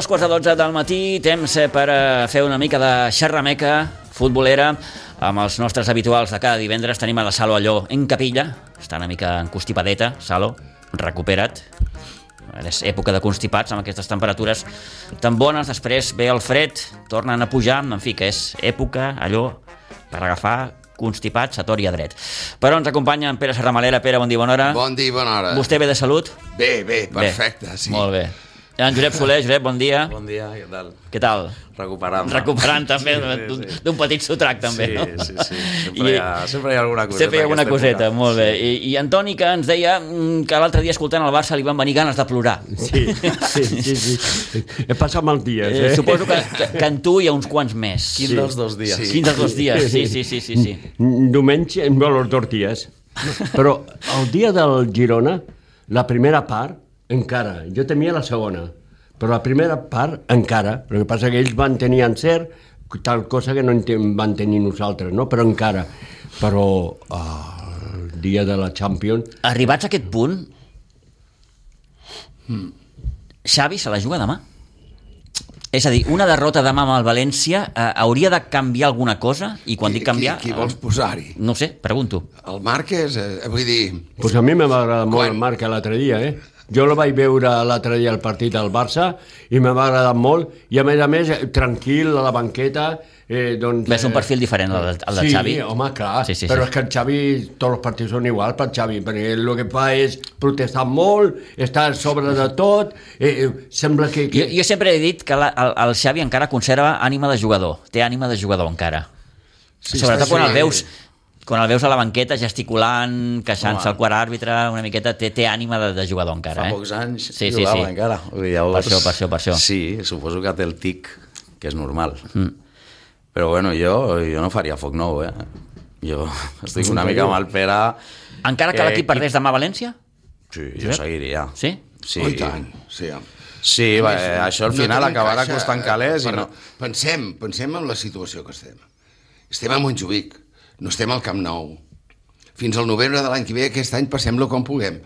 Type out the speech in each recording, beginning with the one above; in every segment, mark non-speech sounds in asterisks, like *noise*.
dos quarts de dotze del matí, temps eh, per eh, fer una mica de xerrameca futbolera amb els nostres habituals de cada divendres. Tenim a la Salo Allò en capilla, està una mica encostipadeta, Salo, recupera't. És època de constipats amb aquestes temperatures tan bones, després ve el fred, tornen a pujar, en fi, que és època, allò, per agafar constipats a tor i a dret. Però ens acompanya en Pere Serramalera. Pere, bon dia, bona hora. Bon dia, bona hora. Vostè ve de salut? Bé, bé, perfecte, bé. sí. Molt bé. En Josep Soler, Josep, bon dia. Bon dia, què tal? Què tal? Recuperant. Recuperant també Sí, sí, sí. d'un petit sotrac també, sí, no? Sí, sí, sempre, hi ha, sempre hi ha alguna coseta. Sempre hi ha alguna coseta, època. molt bé. I, I Antoni, que ens deia mm, que l'altre dia escoltant el Barça li van venir ganes de plorar. Sí, sí, sí, sí. He passat mal dies, Eh, eh? suposo que, que, que en tu hi ha uns quants més. Quin dels dos dies? Sí. Quins dels dos dies? Sí, sí, sí, sí. sí. Diumenge, bueno, els dos dies. Però el dia del Girona, la primera part, encara. Jo temia la segona. Però la primera part, encara. El que passa que ells van tenir encert, tal cosa que no en van tenir nosaltres, no? Però encara. Però uh, el dia de la Champions... Arribats a aquest punt, Xavi se la juga demà. És a dir, una derrota demà amb el València eh, hauria de canviar alguna cosa? I quan dic canviar... Qui, qui vols posar-hi? No ho sé, pregunto. El Márquez, eh, vull dir... Pues a mi me va agradar molt Quan? el Marc l'altre dia, eh? Jo el vaig veure l'altre dia al partit del Barça i me va agradar molt i a més a més eh, tranquil a la banqueta eh, doncs, Ves un perfil diferent al, al del sí, Xavi. home, clar, Sí, sí, però sí. és que el Xavi, tots els partits són iguals per Xavi, perquè el que fa és protestar molt, estar a sobre de tot, eh, eh, sembla que... que... Jo, jo sempre he dit que la, el, el Xavi encara conserva ànima de jugador, té ànima de jugador encara. Sí, Sobretot està quan el sí. veus quan el veus a la banqueta gesticulant, queixant-se al quart àrbitre, una miqueta té, té ànima de, de jugador encara. Fa eh? pocs anys sí, sí, jugava sí. encara. Llavors, Per això, per això, per això. Sí, suposo que té el tic, que és normal. Mm. Però bueno, jo, jo no faria foc nou, eh? Jo *laughs* estic una mica amb el Pere... Encara que Eh, l'equip qui- perdés demà a València? Sí, jo seguiria. Sí? Sí, Oh, tant, sí. Sí, va, eh, això al No final tenim acabarà costant eh, calés i per- no... Pensem, pensem en la situació que estem. Estem a Montjuïc, no estem al Camp Nou. Fins al novembre de l'any que ve, aquest any, passem-lo com puguem.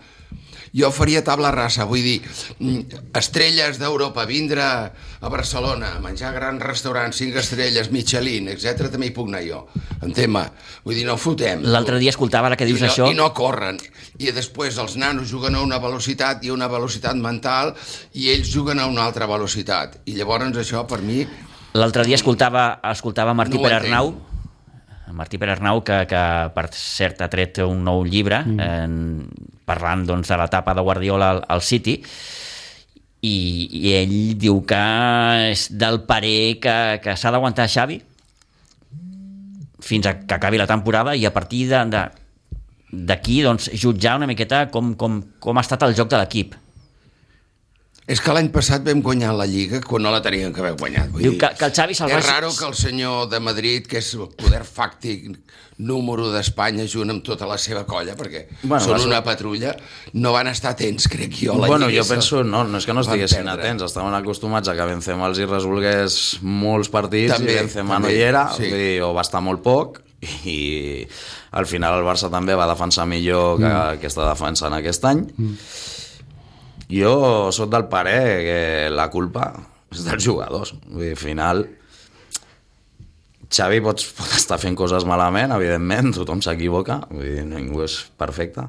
Jo faria tabla rasa, vull dir, mm, estrelles d'Europa, vindre a Barcelona, menjar grans restaurants, cinc estrelles, Michelin, etc també hi puc anar jo. Entén-me? Vull dir, no fotem. L'altre dia escoltava, ara que dius I no, això... I no corren. I després els nanos juguen a una velocitat i a una velocitat mental i ells juguen a una altra velocitat. I llavors això, per mi, L'altre dia escoltava, escoltava Martí No no entenc. Martí Perarnau, que, que per cert ha tret un nou llibre mm. eh, parlant doncs, de l'etapa de Guardiola al, al City i, i ell diu que és del parer que, que s'ha d'aguantar Xavi fins a que acabi la temporada i a partir de, de, d'aquí doncs, jutjar una miqueta com, com, com ha estat el joc de l'equip. És que l'any passat vam guanyar la Lliga quan no la teníem que haver guanyat. Vull Diu dir, que, que el Xavi se'l és vagi- raro que el senyor de Madrid, que és el poder fàctic número d'Espanya, junt amb tota la seva colla, perquè Bueno, són va ser- una patrulla, no van estar atents, crec jo, a la Bueno, Lliga. jo penso, no, no és que no estiguessin atents, estaven acostumats a que Benzema els hi resolgués molts partits També, i Benzema també, no hi era, sí. vull dir, o va estar molt poc, i al final el Barça també va defensar millor que, mm. que està defensant aquest any. Mm. Jo sóc del parer que la culpa és dels jugadors. Vull dir, al final, Xavi pots, pot estar fent coses malament, evidentment, tothom s'equivoca, vull dir, ningú és perfecte,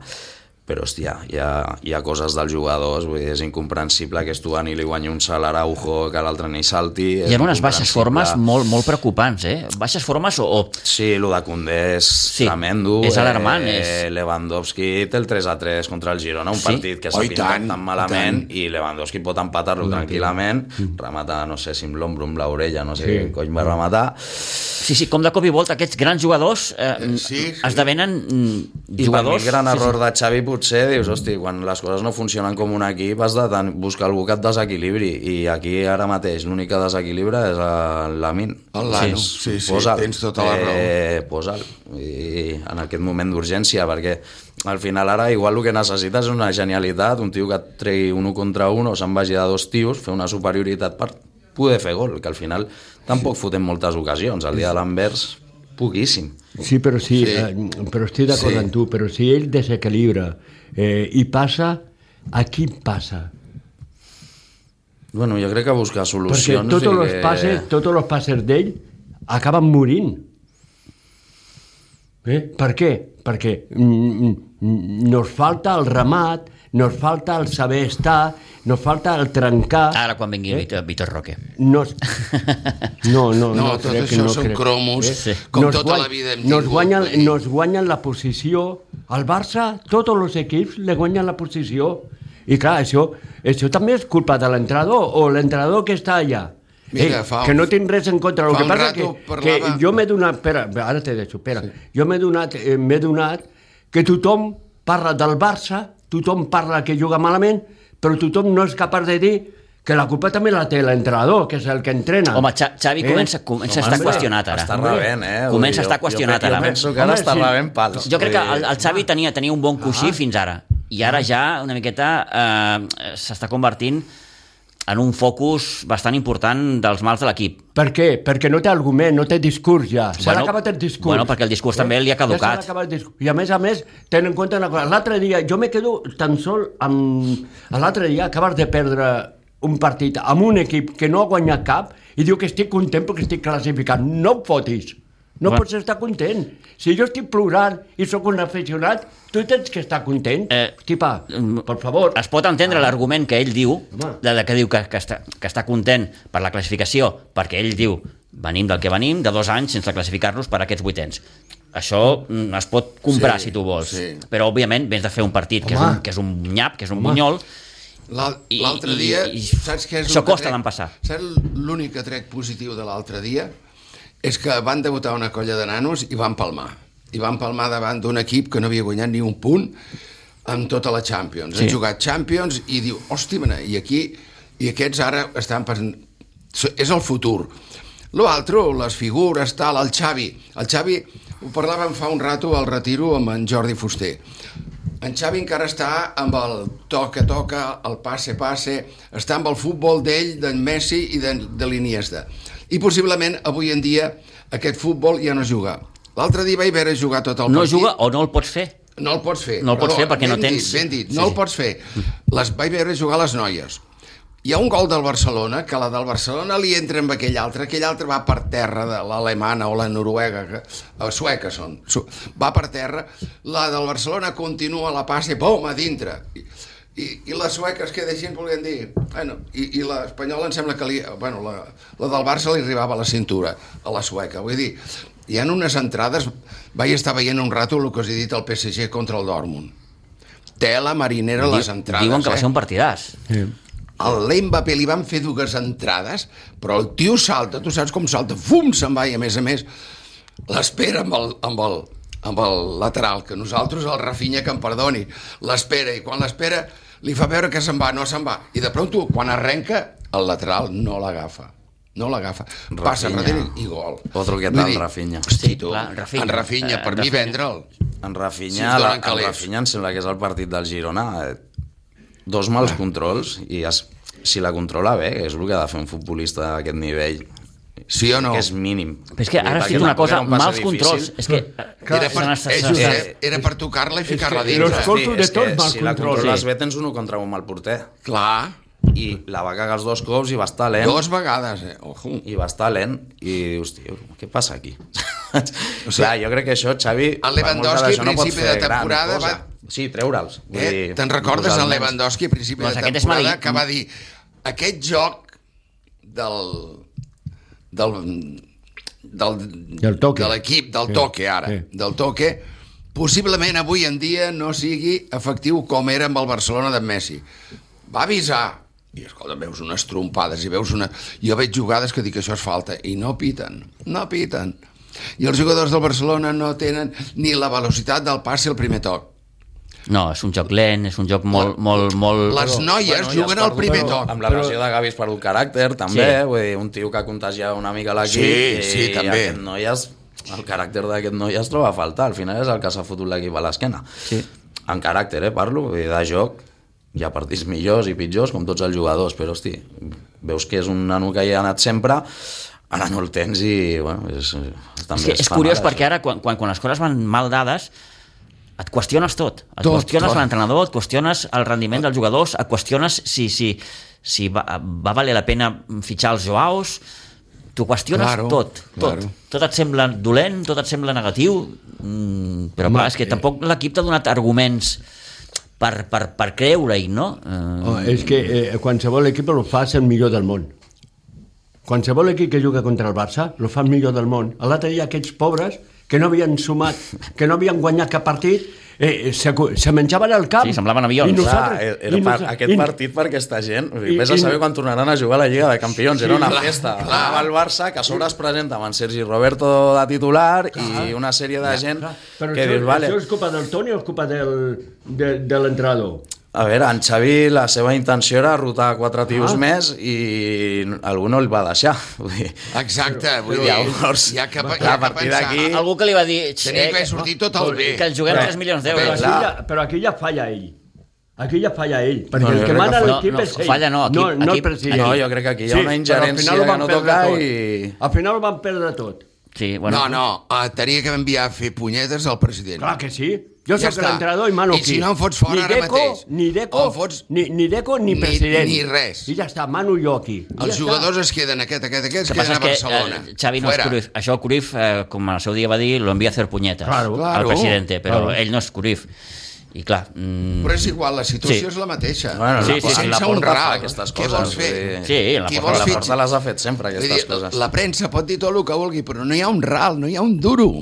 però, hòstia, hi ha, hi ha coses dels jugadors, vull dir, és incomprensible que Estuani li guanyi un salt a Araujo, que l'altre ni salti... Hi ha unes baixes formes molt, molt preocupants, eh? Baixes formes o, o Sí, el de Condé és Sí, sí, tremendo. és alarmant, Eh, és- Lewandowski té el 3 a 3 contra el Girona, un Sí? partit que s'ha Oh, i pintat tant, tan i malament tant. i Lewandowski pot empatar-lo tranquil·lament, remata, no sé si amb l'ombro, amb l'orella, no sé Sí. sí. cony va rematar. Sí, sí, com de cop i volta aquests grans jugadors eh, Eh, sí, sí. esdevenen mm, I per mi jugadors... el gran sí, error sí. de Xavi potser dius, hosti, quan les coses no funcionen com un equip has de buscar algú que et desequilibri i aquí ara mateix l'únic que desequilibra és el Lamin. El Lano, sí, sí, tens tota la raó. Eh, posa'l. I en aquest moment d'urgència, perquè al final ara igual el que necessites és una genialitat, un tio que et tregui un 1 contra 1 o se'n vagi de dos tios, fer una superioritat per poder fer gol, que al final tampoc fotem moltes ocasions. El dia de l'Anvers, poquíssim. Sí, però sí, Sí. Eh, però estic d'acord Sí. amb tu, però si ell desequilibra eh, i passa, a qui passa? Bueno, jo crec que buscar Perquè solucions... tots i els que... passes, tots els passes d'ell acaben morint. Eh? Per què? Perquè mm, mm, nos falta el remat, nos falta el saber estar, nos falta el trencar... Ara, quan vingui eh? Víctor, Víctor Roque. Nos... *laughs* No, no, No, no, tot crec que això no són crec. cromos, Sí. com Nos tota guany- la vida hem nos tingut. guanyen, vull dir. nos guanyen la posició. Al Barça, tots els equips le guanyen la posició. I clar, això, això també és culpa de l'entrenador o l'entrenador que està allà. Mira, Eh, fa- que no tinc res en contra. El que passa que, parlava- que jo m'he donat... Espera, ara te deixo, espera. Sí. Jo m'he donat, eh, donat que tothom parla del Barça, tothom parla que juga malament, però tothom no és capaç de dir que la culpa també la té l'entrenador, que és el que entrena. Home, Xa- Xavi Eh? comença, comença a Home, estar qüestionat ara. Està rebent, eh? Comença a Jo- estar qüestionat jo, ara. Jo penso que ara Home, està sí. rebent pals. Jo crec que el, el Xavi tenia, tenia un bon coixí fins ara i ara ja una miqueta eh, s'està convertint en un focus bastant important dels mals de l'equip. Per què? Perquè no té argument, no té discurs ja. S'ha Bueno, acabat el discurs. bueno, perquè el discurs també li ha caducat. Ja el discurs. I a més a més, ten en compte una cosa. L'altre dia, jo me quedo tan sol amb... L'altre dia acabes de perdre un partit amb un equip que no ha guanyat cap i diu que estic content perquè estic classificat. No et fotis. No Bueno. pots estar content. Si jo estic plorant i sóc un aficionat, tu tens que estar content. Eh, Tipa, mm, per favor. Es pot entendre l'argument que ell diu, Home. de, de que diu que, que, està, que està content per la classificació, perquè ell diu venim del que venim, de dos anys sense classificar-nos per aquests vuitens. Això mm, es pot comprar Sí, si tu vols, sí. però òbviament vens de fer un partit que és, Home. un, que és un nyap, que és un bunyol, L'al- I- L'altre i- dia, i- saps què és això el que costa trec- d'empassar. Saps l'únic que trec positiu de l'altre dia? És que van debutar una colla de nanos i van palmar. I van palmar davant d'un equip que no havia guanyat ni un punt en tota la Champions. Sí. Han jugat Champions i diu, hòstia, mena, i aquí... I aquests ara estan passant... És el futur. L'altre, les figures, tal, el Xavi. El Xavi, ho parlàvem fa un rato al retiro amb en Jordi Fuster. En Xavi encara està amb el toca-toca, el passe-passe, està amb el futbol d'ell, d'en Messi i de, de l'Iniesta. I possiblement avui en dia aquest futbol ja no es juga. L'altre dia vaig veure jugar tot el no partit. juga o no el pots fer. No el pots fer. No el pots fer perquè no tens- Dit, ben dit, Sí, no sí. el pots fer. Les vaig veure jugar les noies. Hi ha un gol del Barcelona, que la del Barcelona li entra amb aquell altre, aquell altre va per terra de l'alemana o la noruega, que, o sueca són, va per terra, la del Barcelona continua la passa i pum, a dintre. I, i, la sueca es queda així, volien dir... Bueno, i, i l'espanyola em sembla que li... Bueno, la, la del Barça li arribava a la cintura, a la sueca. Vull dir, hi ha unes entrades... Vaig estar veient un rato el que us he dit al PSG contra el Dortmund. Tela marinera les entrades, Diuen que va eh? ser un partidàs. Al l'Mbappé li van fer dues entrades, però el tio salta, tu saps com salta, fum, se'n va, i a més a més l'espera amb el, amb el, amb el lateral, que nosaltres, el Rafinha, que em perdoni, l'espera, i quan l'espera li fa veure que se'n va, no se'n va, i de pronto, quan arrenca, el lateral no l'agafa, no l'agafa, passa darrere i gol. Otro que tal, Rafinha. Hosti, Sí, tu, clar, Rafinha. en Rafinha, Eh, per mi Rafinha. vendre'l. En Si Rafinha, ens la, en. Rafinha em sembla que és el partit del Girona. eh, Dos mals controls i es, si la controla bé, és el que ha de fer un futbolista d'aquest nivell, Sí o no? que és mínim. Però és que ara dit una cosa, era un mals difícil. controls. És que Era per, se n'està- eh, Josep, n'està- era per tocar-la i ficar-la dins. los escolto de és tots que mals si la controles Sí. bé tens un 1 contra un al porter. Clar, I la va cagar els dos cops i va estar lent. dos vegades, eh? Ojo. i va estar lent i dius, tio, què passa aquí? *laughs* o sigui, Clar, jo crec que això, Xavi... el Lewandowski, per a d'això principi de temporada, va- Sí, treure'ls. Vull Eh, dir, Te'n recordes nens. Lewandowski a principi Doncs de temporada que va dir aquest joc del del del, Del toque. de l'equip, del Sí, toque ara, sí. del toque possiblement avui en dia no sigui efectiu com era amb el Barcelona de Messi. Va avisar i escolta, veus unes trompades i veus una... Jo veig jugades que dic que això és falta i no piten, no piten. I els jugadors del Barcelona no tenen ni la velocitat del passe al primer toc. No, és un joc lent, és un joc molt... molt, molt... Les noies i has juguen al primer però toc. Amb la lesió de Gavi has perdut caràcter, també. Sí. Vull dir, un tio que contagia una mica l'equip. Sí, i sí, també. Aquest noi es, el caràcter d'aquest noi es troba a faltar. Al final és el que s'ha fotut l'equip a l'esquena. Sí. En caràcter, eh, parlo. Vull dir, de joc hi ha partits millors i pitjors, com tots els jugadors, però, hosti, veus que és un nano que hi ha anat sempre, ara no el tens i, bueno, és, És, també que és fa curiós mal, perquè ara, quan, quan, quan les coses van mal dades, et qüestiones tot. Et Tot, qüestiones l'entrenador, et qüestiones el rendiment dels jugadors, et qüestiones si, si, si va, va valer la pena fitxar els Joaos, t'ho qüestiones Claro, tot, tot. claro. Tot et sembla dolent, tot et sembla negatiu, mm, però Home, clar, és que eh. tampoc l'equip t'ha donat arguments per, per, per creure-hi, no? Eh, Oh, és que eh, qualsevol equip el fa el millor del món. Qualsevol equip que juga contra el Barça el fa el millor del món. L'altre dia aquests pobres que no havien sumat, que no havien guanyat cap partit, eh, se, se menjaven al camp. Sí, semblaven avions. I Clar, nosaltres, era per, i nosaltres- aquest i- partit per aquesta gent. I- Vés a i- saber quan tornaran a jugar a la Lliga de Campions. Era una clar, festa. clar. Anava el Barça, que a sobre es presenta amb en Sergi Roberto de titular i una sèrie de gent Però que això, dius, vale, això és culpa del Toni o és culpa del, de, de l'entrenador? A veure, en Xavi la seva intenció era rotar quatre tios Ah. més i algú no el va deixar. Vull dir, Exacte, vull Però dir, llavors, hi ha que, hi ha a que partir d'aquí- Algú que li va dir... Tenia "Eh, d'haver sortit tot el bé. que ens juguem Però- 3 milions Però d'euros. aquí, clar. ja, però aquí ja falla ell. Aquí ja falla ell, perquè No, el que mana que l'equip no, és ell. falla no, aquí- no, no aquí- el president. No, jo crec que aquí hi ha una però al ingerència final ho que van no perdre toca tot. i- Al final ho van perdre tot. Sí, bueno, No, no, uh, tenia que enviar a fer punyetes al president. Clar que sí. Jo Ja soc està. l'entrenador i mano I aquí. si no em fots fora ni ara Deco, mateix, Ni Deco, fots- ni, ni Deco ni, Ni- president. ni res. I ja està, mano jo aquí. I Els ja jugadors es queden, aquest, aquest, aquest, es que queden a que Barcelona. eh, Xavi no és. Cruyff. Això Cruyff, eh, com el seu dia va dir, lo envia a hacer puñetas Claro, al claro. presidente, però Claro. ell no és Cruyff. I clar, mm, Però és igual, la situació Sí. és la mateixa. Bueno, Sí, la, sí, sí. la porta un fa aquestes Què coses. vols fer? Sí, la Qui porta- vols la fer? porta les ha fet sempre, aquestes dir, coses. la premsa pot dir tot el que vulgui, però no hi ha un ral, no hi ha un duro.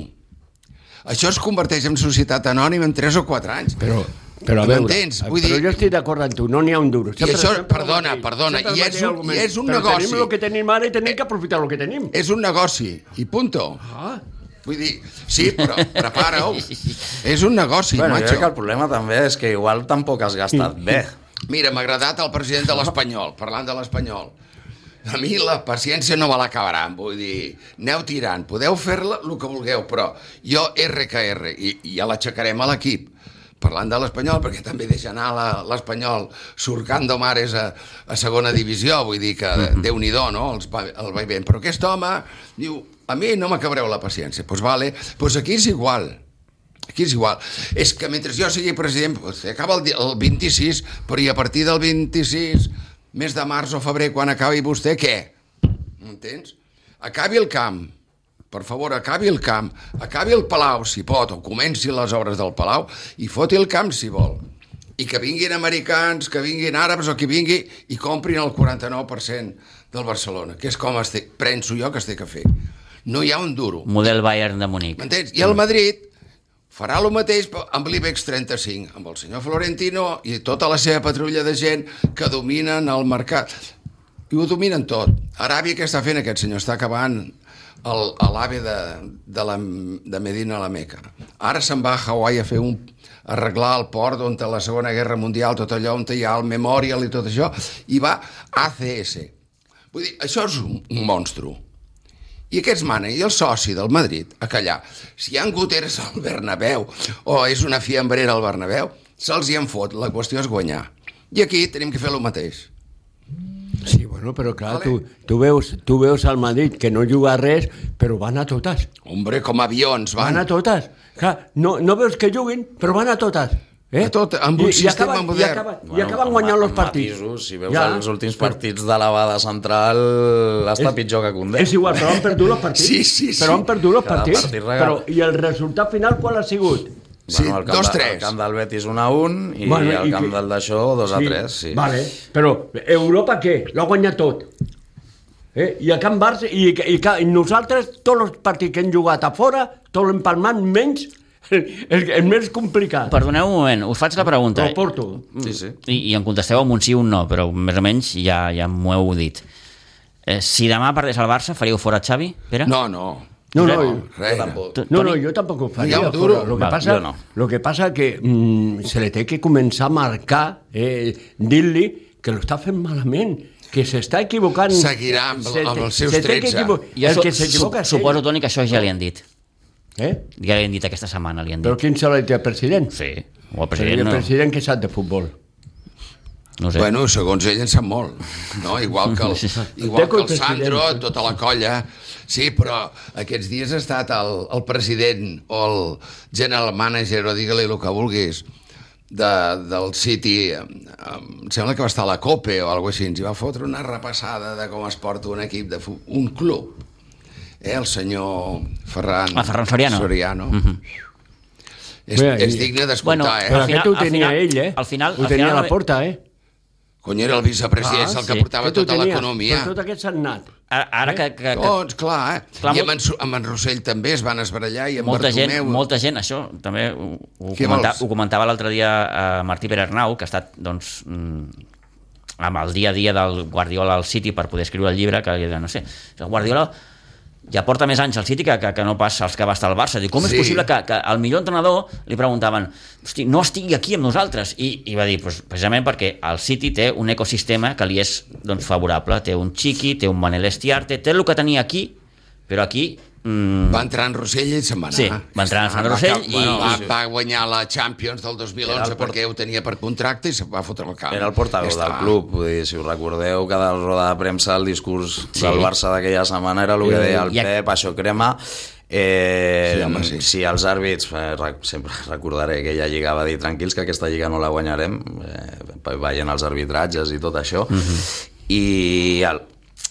Això es converteix en societat anònima en 3 o 4 anys. Però, però a veure, M'entens? Vull però dir- jo estic d'acord amb tu, no n'hi ha un duro. això, el perdona, mateix, perdona, sempre el i és un- i és un però negoci. tenim el que tenim ara i tenim que aprofitar el que tenim. És un negoci, i punto. Ah, Vull dir, sí, però prepara-ho. *laughs* És un negoci, Bueno, jo macho. crec que el problema també és que igual tampoc has gastat bé. Mira, m'ha agradat el president de l'Espanyol, parlant de l'Espanyol. A mi la paciència no me l'acabaran, vull dir, aneu tirant, podeu fer-la el que vulgueu, però jo RKR, i, i ja l'aixecarem a l'equip, parlant de l'Espanyol, perquè també deixa anar l'Espanyol surcando mares a, a segona divisió, vull dir que mm -hmm. déu-n'hi-do, no?, els, va- el va ben. Però aquest home diu, a mi no m'acabareu la paciència. Doncs pues vale, pues aquí és igual. Aquí és igual. És que mentre jo sigui president, pues, acaba el, el 26, però i a partir del 26, mes de març o febrer, quan acabi vostè, què? M'entens? Acabi el camp. Per favor, acabi el camp. Acabi el Palau, si pot, o comenci les obres del Palau, i foti el camp, si vol. I que vinguin americans, que vinguin àrabs o qui vingui, i comprin el 49% del Barcelona, que és com estic, penso jo que es té que fer. No hi ha un duro. model Bayern de Munic. M'entens? I el Madrid farà el mateix amb l'IBEX 35, amb el senyor Florentino i tota la seva patrulla de gent que dominen el mercat. I ho dominen tot. Aràbia, què està fent aquest senyor? Està acabant a l'AVE de, de, la, de Medina a la Meca. Ara se'n va a Hawaii a fer un arreglar el port on a la Segona Guerra Mundial, tot allò on hi ha el Memorial i tot això, i va ACS. Vull dir, això és un, un monstru. I aquests manen, i el soci del Madrid, a callar. Si hi ha goteres al Bernabéu o és una fiambrera al Bernabéu, se'ls hi en fot, la qüestió és guanyar. I aquí tenim que fer el mateix. Sí, bueno, però clar, Vale. tu, tu, veus, tu veus al Madrid que no juga a res, però van a totes. Hombre, com avions, Van van. a totes. Clar, no, no veus que juguin, però van a totes. Eh? A tot, amb un sistema acaben, modern. I acaben, i acaben guanyant els partits. Matisos, si veus ja. els últims partits de la Bada Central, està És- pitjor que Condé. És igual, però han perdut els partits. Sí, *laughs* sí, sí. Però han perdut els Cada partits. partit regal. Però, I el resultat final qual ha sigut? Sí, el camp, dos, de- tres. El camp del Betis 1 a 1 i Bueno, el i camp que- del d'això 2 a 3. Sí. Vale, però Europa què? L'ha guanyat tot. Eh? I a Can Barça, i, i, i, i nosaltres, tots els partits que hem jugat a fora, tot l'empalmant menys, el, el més complicat. Perdoneu un moment, us faig la pregunta. Ho porto. sí, sí. I, I em contesteu amb un sí o un no, però més o menys ja, ja m'ho heu dit. Eh, si demà perdés el Barça, faríeu fora Xavi, Pere? No, no. No, no, no, res. tampoc. No, no, yo tampoco faría. Un duro. Lo que pasa, no. lo que pasa que mm, se le tiene que començar a marcar, eh, dir-li que lo està fent malament, que s'està equivocant. Seguirà amb- Se- amb els seus se té que 13. equivo- Jo El que s'equivoca és su- Suposo. Toni, que això ja li han dit. Eh? Ja li han dit aquesta setmana, li han Però dit. quin se l'ha dit el president? Sí, o el El president no, president que sap de futbol. no sé. Bueno, segons ell en sap molt, no? Igual que el, igual que el president. Sandro, tota la colla. Sí, però aquests dies ha estat el, el president o el general manager, o digue-li el que vulguis, de, del City, em, em sembla que va estar a la COPE o alguna cosa així, ens hi va fotre una repassada de com es porta un equip de un club. Eh, el senyor Ferran, Ah, Ferran Soriano. Soriano. Mhm. és, Bé, és digne d'escoltar, Bueno, eh? Però Al final- aquest ho al tenia final- ell, eh? al final- ho al tenia final- a la porta, eh? Cony, era el vicepresident, Ah, el que sí. portava tota l'economia. Però tot aquest s'ha anat. Ara, ara que, que, que Doncs, clar, eh? Clar, I amb molt- en, amb en Rossell també es van esbarallar i amb molta gent, Bartomeu... molta gent, això també ho, ho, comenta, vols? ho comentava l'altre dia a Martí Perarnau, que ha estat doncs, mm, amb el dia a dia del Guardiola al City per poder escriure el llibre, que no sé, el Guardiola ja porta més anys al City que, que, que no pas els que va estar al Barça. Diu, com Sí. és possible que, que al millor entrenador li preguntaven hosti, no estigui aquí amb nosaltres? I, i va dir, pues, precisament perquè el City té un ecosistema que li és doncs, favorable. Té un Chiqui, té un Manel Estiarte, té el que tenia aquí, però aquí... Mm, Va entrar en Rossell i se'n va anar. Sí, va entrar en Va Rossell cap- i- va, va guanyar la Champions del 2011 Era el port- perquè ho tenia per contracte i se'n va fotre al camp. Era el portaveu Ja del està. club, vull dir, si us recordeu, cada roda de premsa el discurs Sí. del Barça d'aquella setmana era el que deia el i a- Pep, això crema. Eh, Sí, home, sí. Si els àrbits, eh, sempre *laughs* recordaré que ella lliga va dir tranquils que aquesta lliga no la guanyarem, eh, veient els arbitratges i tot això, i el,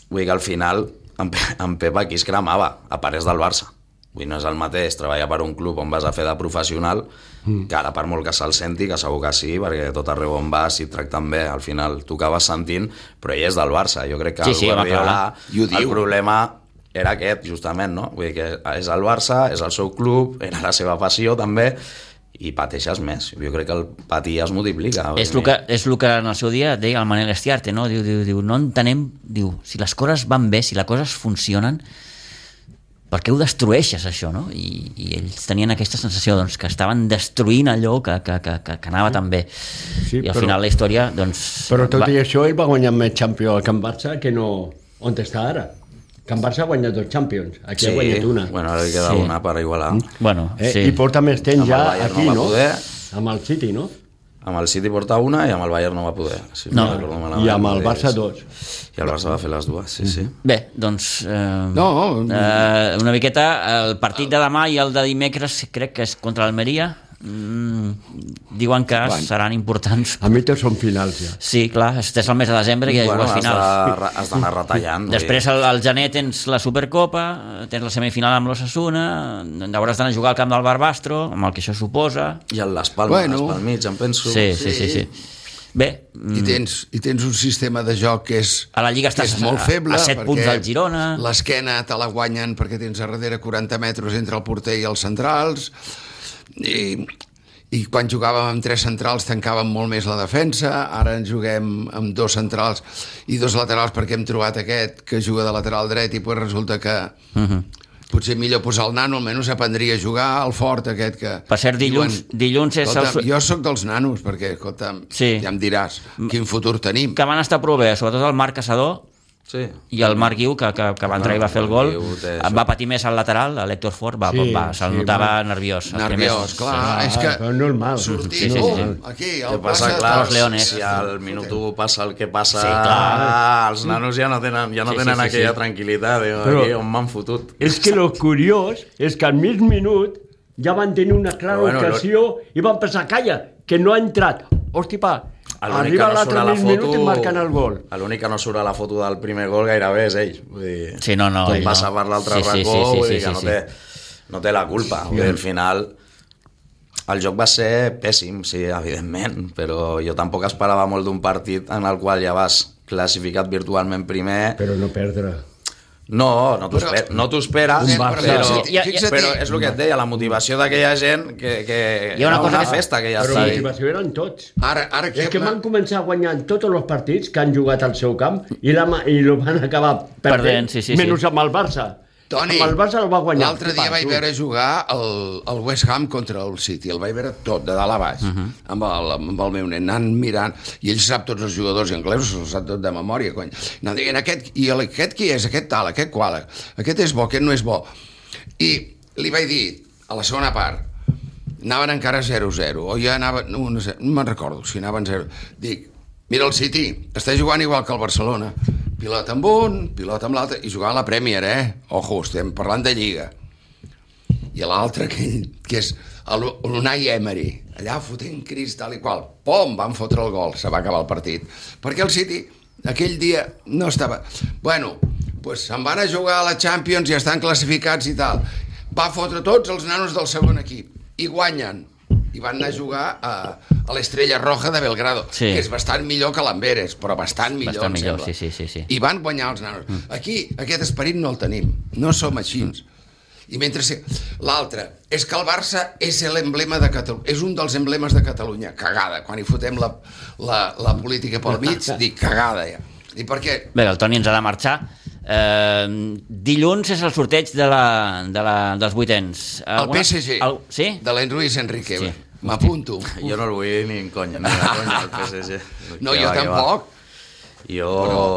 vull dir que al final en, Pe- en Pep aquí es cremava, a parets del Barça. Vull no és el mateix treballar per un club on vas a fer de professional que ara per molt que se'l senti, que segur que sí, perquè tot arreu on vas, si et tracten bé, al final tu acabes sentint, però ell és del Barça. Jo crec que Sí, el sí, home, Guardiola. I ho el diu. problema era aquest, justament, no? Vull dir que és el Barça, és el seu club, era la seva passió també, i pateixes més. Jo crec que el patir es multiplica. És el, que, és el que en el seu dia deia el Manel Estiarte, no? Diu, diu, diu, no entenem, diu, si les coses van bé, si les coses funcionen, per què ho destrueixes, això, no? I, i ells tenien aquesta sensació doncs, que estaven destruint allò que, que, que, que, anava tan bé. Sí, I al però- final la història, doncs... Però tot va- i això, ell va guanyar més Champions al Can Barça que no on està ara. Can Barça ha guanyat dos Champions, aquí Sí, ha guanyat una. bueno, ara li queda Sí. una per igualar. Bueno, eh? sí. I porta més temps Amb ja aquí, no no? poder. Amb el City, no? Amb el City porta una i amb el Bayern no va poder. Si No. malament. I amb el Barça dos. I el Barça va fer les dues, sí, sí. Bé, doncs... Eh, No. Eh, una miqueta, el partit de demà i el de dimecres crec que és contra l'Almeria. Mm, diuen que Bueno. seran importants. A mi tots són finals ja. Sí, clar, estàs al mes de desembre i ja bueno, has finals. de- has d'anar retallant. Després al, al gener tens la Supercopa, tens la semifinal amb l'Ossassuna, hauràs d'anar a jugar al camp del Barbastro, amb el que això suposa. I el Les Palmes, Bueno. pel mig, em penso. Sí, sí, sí. sí. Bé, I mm, tens, I tens un sistema de joc que és, A la Lliga que estàs és molt a- feble. a set perquè punts del Girona. L'esquena te la guanyen perquè tens a darrere 40 metres entre el porter i els centrals. I, i quan jugàvem amb tres centrals tancàvem molt més la defensa, ara en juguem amb dos centrals i dos laterals perquè hem trobat aquest que juga de lateral dret i pues resulta que Mhm. potser millor posar el nano, almenys aprendria a jugar, el fort aquest que... Per cert, dilluns- dilluns és escolta, el- Jo sóc dels nanos, perquè, escolta, Sí. ja em diràs quin futur tenim. que van estar prou bé, sobretot el Marc Caçador, Sí. i el Marc Guiu, que, que, que va entrar i va fer el gol, té va patir més al lateral, l'Hèctor Fort va, Sí, va, se'l sí, notava Marc. nerviós. els Nerviós, clar, Ah, és que... però normal. Sortir, Sí, sí, sí. pum, aquí, el passa, passa... clar, Los Leones. si al minut 1 passa el que passa, Sí, clar. els nanos ja no tenen, ja no Sí, tenen sí, sí, aquella sí. tranquil·litat, diu, Però- aquí on m'han fotut. És que lo curiós és que al mig minut ja van tenir una clara Però bueno, ocasió i van pensar, calla, que no ha entrat. Hosti, pa, L'únic que no surt a la minut i foto... marquen el gol. L'únic que no surt a la foto del primer gol gairebé és ell. Vull dir, Sí, no, no, Tot ell passa no. per l'altre Sí, sí, racó, sí, sí, vull sí, dir que sí, no, sí. té, no té la culpa. Vull dir, al final el joc va ser pèssim, sí, evidentment, però jo tampoc esperava molt d'un partit en el qual ja vas classificat virtualment primer. Però no perdre. No, no t'ho Però- espera, no Eh, Barça. però, Sí, ja- ja- però és el que et deia, la motivació d'aquella gent que, que Hi ha una cosa una que- festa que ja Però està la ahí. motivació eren tots. Ara, ara aquí... És que van començar guanyant tots els partits que han jugat al seu camp i, la, i lo van acabar perdent, Perdent, sí, sí, sí. menys amb el Barça. Toni, Amb el Barça el va guanyar. L'altre dia vaig veure jugar el, el West Ham contra el City. El vaig veure tot, de dalt a baix, uh -huh. amb, el, amb el meu nen, anant mirant. I ell sap tots els jugadors anglesos, se'ls sap tot de memòria, cony. Anant dient, aquest, i el, aquest qui és, aquest tal, aquest qual, aquest és bo, aquest no és bo. I li vaig dir, a la segona part, anaven encara 0-0, o ja anaven, no, no, sé, no me'n recordo si anaven 0. Dic, mira el City, està jugant igual que el Barcelona. Pilota amb un, pilota amb l'altre, i jugant a la Premier, eh? Ojo, estem parlant de Lliga. I l'altre, *laughs* que, que és l'Unai Emery, allà fotent cris tal i qual, pom, van fotre el gol, se va acabar el partit. Perquè el City aquell dia no estava... Bueno, pues se'n van a jugar a la Champions i estan classificats i tal. Va fotre tots els nanos del segon equip i guanyen. I van anar a jugar a, a l'Estrella Roja de Belgrado, Sí. que és bastant millor que l'Amberes, però bastant millor, Bastant millor, sembla. sí, sí, sí, sí. I van guanyar els nanos. Aquí, aquest esperit no el tenim. No som així. I mentre se... l'altre, és que el Barça és l'emblema de Catalunya, és un dels emblemes de Catalunya. Cagada. Quan hi fotem la, la, la política pel mig, dic cagada ja. I per què? Bé, el Toni ens ha de marxar. Eh, dilluns és el sorteig de la, de la, dels vuitens. El PSG, El, sí? de l'Enruiz Enrique. Sí. M'apunto. Jo no el vull ni en conya, ni de conya, el PSG. No, jo tampoc. Jo,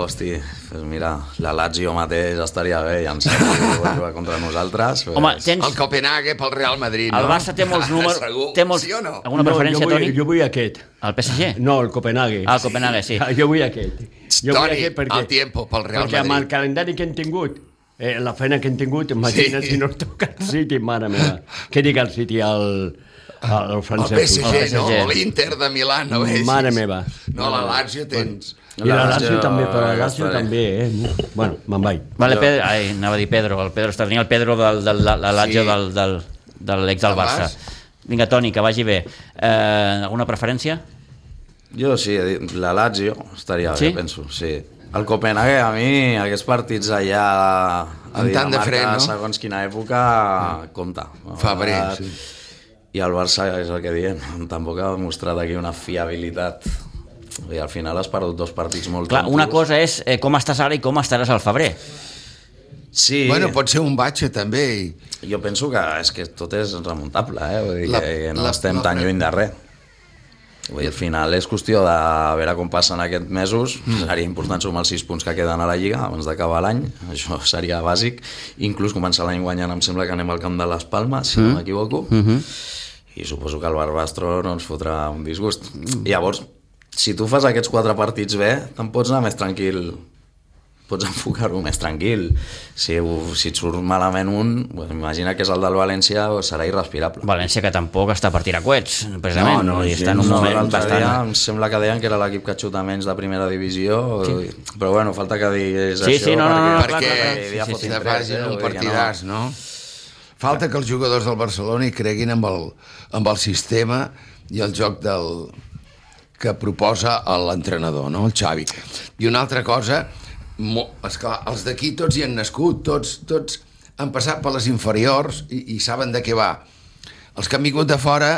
hosti, pues mira, la Lazio mateix estaria bé, ja en sé, que va contra nosaltres. Pues, Home, tens... El Copenhague pel Real Madrid, no? El Barça té molts *laughs* números... Segur. Té molts... Sí o no? Alguna preferència, no, jo vull, Toni? Jo vull aquest. El PSG? No, el Copenhague. Ah, el Copenhague, sí. *laughs* Jo vull aquest. Jo vull Toni, aquest perquè, el tiempo pel Real perquè amb el Madrid. calendari que hem tingut, eh, la feina que hem tingut, imagina't Sí. si no toca el City, mare meva. Què dic el City, el, el El francès? PSG, El no? PSG. L'Inter de Milà, no veixis. Mare meva. No, la Lazio tens... I la Lazio Lazio, també, però la Lazio també, eh? Bueno, me'n vaig. Vale, Jo- Pedro, ai, anava a dir Pedro, el Pedro està tenint el Pedro del, del, del, de l'Atge Sí. del, del, de l'ex del Barça. vas? Vinga, Toni, que vagi bé. Eh, alguna preferència? Jo sí, la Lazio estaria Sí? bé, penso, sí. El Copenhague, a mi, aquests partits allà a Amb tant de fred, no? segons quina època, compta. Febrer, sí. I el Barça, és el que diem, tampoc ha demostrat aquí una fiabilitat. I al final has perdut dos partits molt Clar, tontos. una cosa és eh, com estàs ara i com estaràs al febrer. Sí, Bueno, pot ser un batxe, també. i- jo penso que és que tot és remuntable, eh? Vull dir La- que no la- estem la- tan lluny de res. Vull dir, al final és qüestió de veure com passen aquests mesos. Mm. Seria important sumar els sis punts que queden a la Lliga abans d'acabar l'any. *laughs* Això seria bàsic. Inclús començar l'any guanyant, em sembla que anem al camp de les Palmes, si mm. no m'equivoco. Mm -hmm. I suposo que el Barbastro no ens fotrà un disgust. Mm. Llavors, si tu fas aquests quatre partits bé, te'n pots anar més tranquil pots enfocar-ho més tranquil. Si, si et surt malament un, pues, imagina que és el del València, pues, serà irrespirable. València que tampoc està per tirar coets, precisament. no, no, i està en un no, moment bastant... dia em sembla que deien que era l'equip que xuta menys de primera divisió, sí. però bueno, falta que diguis Sí, això, sí, no, no, no, perquè, clar, clar, clar. perquè ja Sí, sí, fotin Si te tres, facin un partidàs, no? Falta que els jugadors del Barcelona hi creguin amb el, amb el sistema i el joc del, que proposa l'entrenador, no? el Xavi. I una altra cosa, esclar, els d'aquí tots hi han nascut, tots, tots han passat per les inferiors i, i saben de què va. Els que han vingut de fora,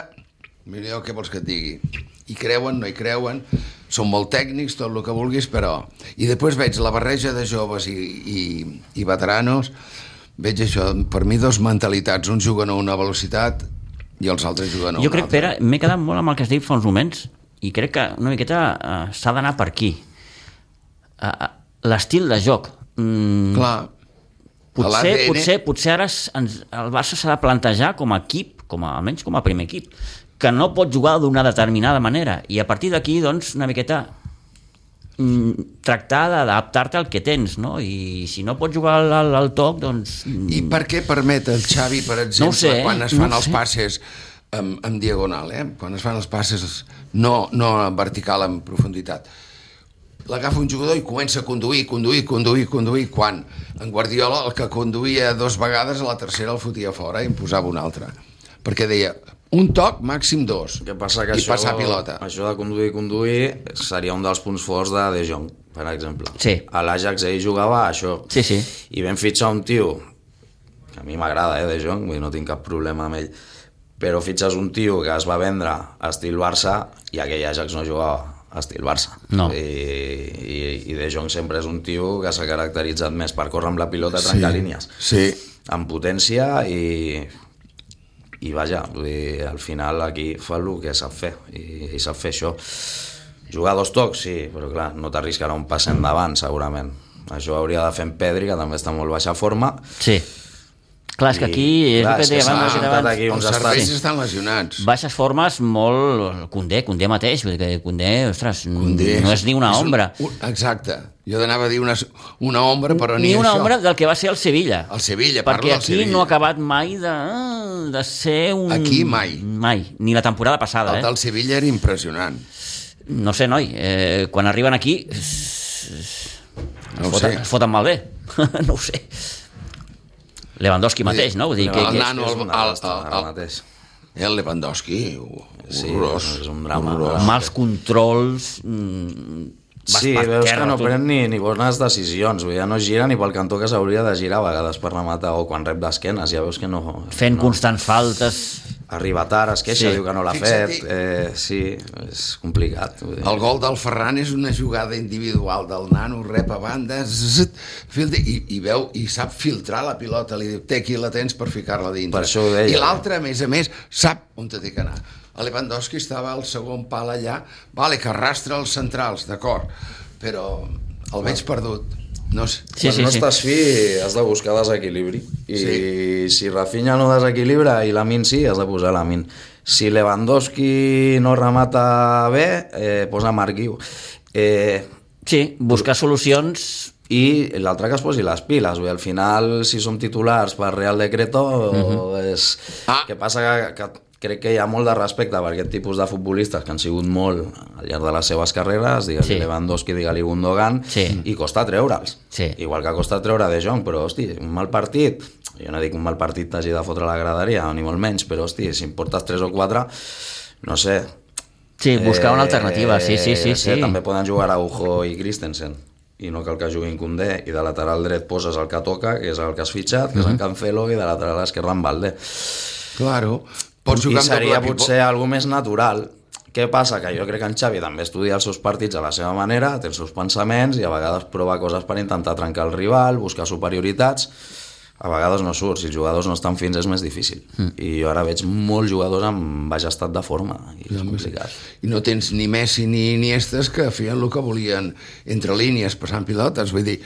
mira jo què vols que et digui, hi creuen, no hi creuen, són molt tècnics, tot el que vulguis, però... I després veig la barreja de joves i, i, i veteranos, veig això, per mi dos mentalitats, uns juguen a una velocitat i els altres juguen a Jo una crec, altra. Pere, m'he quedat molt amb el que has dit fa uns moments i crec que una miqueta uh, s'ha d'anar per aquí. Uh, L'estil de joc. Mm, Clar, potser, potser, potser ara ens, el Barça s'ha de plantejar com a equip, com a, almenys com a primer equip, que no pot jugar d'una determinada manera i a partir d'aquí, doncs, una miqueta mm, tractar d'adaptar-te al que tens, no? I si no pots jugar al, al, toc, doncs... mm, I per què permet el Xavi, per exemple, No sé, quan es no fan ho els sé. passes en, en diagonal, eh? quan es fan els passes no, no en vertical, en profunditat, l'agafa un jugador i comença a conduir, conduir, conduir, conduir, quan en Guardiola el que conduïa dos vegades a la tercera el fotia fora i en posava un altre. Perquè deia, un toc, màxim dos. Que passa que I això, passar pilota. això de conduir i conduir seria un dels punts forts de De Jong, per exemple. Sí. A l'Ajax ell jugava a això. Sí, sí. I vam fitxar un tio, que a mi m'agrada, eh, De Jong, no tinc cap problema amb ell, però fitxes un tio que es va vendre a estil Barça i aquell Ajax no jugava estil Barça. No. I, i, i De Jong sempre és un tio que s'ha caracteritzat més per córrer amb la pilota, trencar línies, Sí. amb potència i, i vaja, vull dir, al final aquí fa el que sap fer i, i sap fer això. Jugar dos tocs, sí, però clar, no t'arriscarà un pas endavant, segurament. Això hauria de fer en Pedri, que també està en molt baixa forma. Sí. Clar, és que I, aquí, és clar, el que és que deia s'ha abans, aquí Els uns serveis estats- estan lesionats. baixes formes molt... Condé, Condé mateix, vull dir que Condé, ostres, Condé no és ni una un- ombra. un- exacte. Jo anava a dir una, una ombra, però ni, ni una això. ombra del que va ser el Sevilla. El Sevilla, parlo Perquè del aquí Sevilla. no ha acabat mai de, de ser un... Aquí mai. Mai, ni la temporada passada, El eh? del Sevilla era impressionant. No sé, noi, eh, quan arriben aquí No ho foten, sé. es foten malbé. *laughs* no ho sé. Lewandowski mateix, no? Vull dir que, el que, nano, és el, un el, el, el, el Lewandowski, Sí, horrorós. és un drama. horrorós. mals controls... Mm, vas Sí, per veus terra, que no tot. pren ni, ni bones decisions, ja no gira ni pel cantó que s'hauria de girar a vegades per rematar o quan rep d'esquenes, ja veus que no... Fent no. constants faltes... Arriba tard, es queixa, Sí. diu que no l'ha fet, eh, sí, és complicat. Vull dir. El gol del Ferran és una jugada individual del nano, rep a banda, zzzt, filtra, i, i veu, i sap filtrar la pilota, li diu, té aquí la tens per ficar-la dintre. Per això ho deia. I l'altre, a més a més, sap on te té que anar. El Lewandowski estava al segon pal allà, vale, que arrastra els centrals, d'acord, però el veig perdut. No sé. Sí, Quan sí, no sí. estàs fi, has de buscar desequilibri. I Sí. si Rafinha no desequilibra i Lamin sí, has de posar Lamin. Si Lewandowski no remata bé, eh, posa Marc Guiu. Eh, Sí, buscar solucions... i l'altre que es posi les piles dir, al final si som titulars per Real Decreto és... Ah. què passa que, que crec que hi ha molt de respecte per aquest tipus de futbolistes que han sigut molt al llarg de les seves carreres digue-li Sí. sí. Lewandowski, digue-li Gundogan Sí. i costa treure'ls Sí. igual que costa treure De Jong però hosti, un mal partit jo no dic un mal partit t'hagi de fotre la graderia ni molt menys, però hosti, si em portes 3 o 4 no sé Sí, buscar una alternativa, sí, sí, sí. Eh, sí. També poden jugar Araujo i Christensen i no cal que juguin Condé i de lateral dret poses el que toca, que és el que has fitxat, que és en Cancelo i de lateral esquerre en Valde Claro. Pots i jugar amb seria potser algo més natural. Què passa? Que jo crec que en Xavi també estudia els seus partits a la seva manera, té els seus pensaments i a vegades prova coses per intentar trencar el rival, buscar superioritats. A vegades no surt, si els jugadors no estan fins és més difícil. Mm. i jo ara veig molts jugadors amb baix estat de forma i és complicat. I no tens ni Messi ni Iniestes que feien el que volien entre línies, passant pilotes. Vull dir,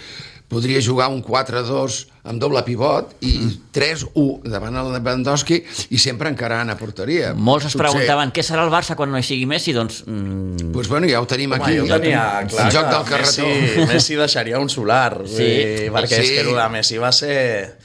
podria jugar un 4-2 amb doble pivot i Mm. 3-1 davant el Lewandowski i sempre encarant a porteria. Molts es Potser- preguntaven què serà el Barça quan no hi sigui Messi, doncs... Mm, Doncs bueno, ja ho tenim Home, aquí. jo tenia el clar joc que del carretó. Messi, Messi deixaria un solar Sí. sí, perquè Sí. és que el de Messi va ser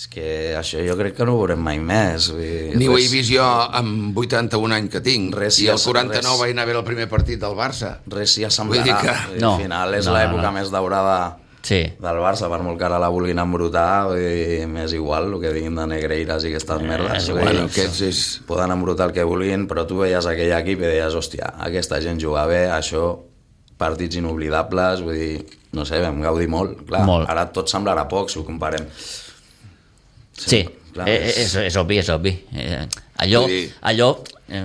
és que això jo crec que no ho veurem mai més vull dir, Ni ho he res- vist jo amb 81 anys que tinc. Res, I el res. 49 vaig anar a veure el primer partit del Barça. res Vull assemblarà dir que- No, al final és no, l'època no, no. més daurada sí. del Barça, per molt que ara la vulguin embrutar vull dir, m'és igual el que diguin de Negreiras i aquestes merdes és vull igual. dir, Bueno, aquests és... poden embrutar el que vulguin, però tu veies aquell equip i deies, hòstia, aquesta gent juga bé, això, partits inoblidables, vull dir, no sé, vam gaudir molt, clar, Molt. ara tot semblarà poc si ho comparem. Sí, clar, eh, eh, és, és obvi, és obvi. Eh, allò, allò eh,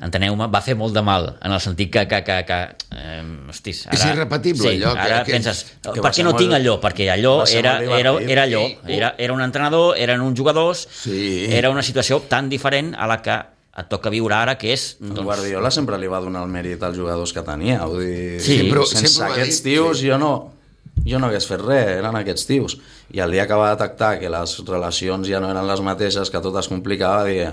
enteneu-me, va fer molt de mal, en el sentit que, que, que, que eh, hostis, ara... És irrepetible, sí, allò, que- Ara que- penses, que per què no molt- tinc allò? Perquè allò era, era, era allò, Sí. era, era un entrenador, eren uns jugadors, Sí. era una situació tan diferent a la que et toca viure ara, que és... Doncs... Guardiola sempre li va donar el mèrit als jugadors que tenia, vull dir, Sí. Sempre- sense sempre aquests dit, tios sí. jo no jo no hagués fet res, eren aquests tios i el dia que va detectar que les relacions ja no eren les mateixes, que tot es complicava dir,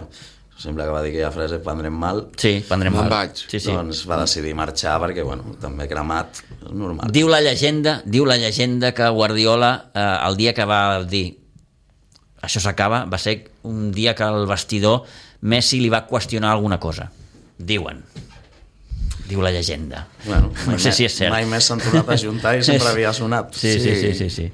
sempre que va dir que ja frase prendrem mal sí, prendrem mal. vaig. Sí, sí. doncs va decidir marxar perquè bueno, també cremat és normal Diu la llegenda, diu la llegenda que Guardiola, eh, el dia que va dir això s'acaba, va ser un dia que al vestidor Messi li va qüestionar alguna cosa. Diuen. Diu la llegenda. bueno, no sé si és cert. mai més s'han tornat a juntar i sempre *laughs* havia sonat Sí, sí, sí. sí, sí.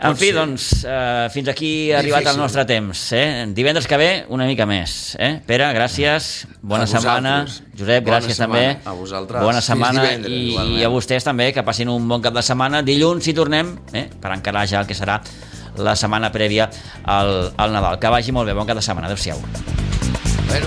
En fi, doncs, eh, fins aquí ha arribat el nostre temps. Eh? Divendres que ve, una mica més. Eh? Pere, gràcies. Bona A setmana. vosaltres. Josep, Bona gràcies setmana. també. A vosaltres. Bona setmana. divendres, I, igualment. I a vostès també, que passin un bon cap de setmana. Dilluns hi tornem, eh? per encarar ja el que serà la setmana prèvia al, al Nadal. Que vagi molt bé. Bon cap de setmana. Adéu-siau. Bueno,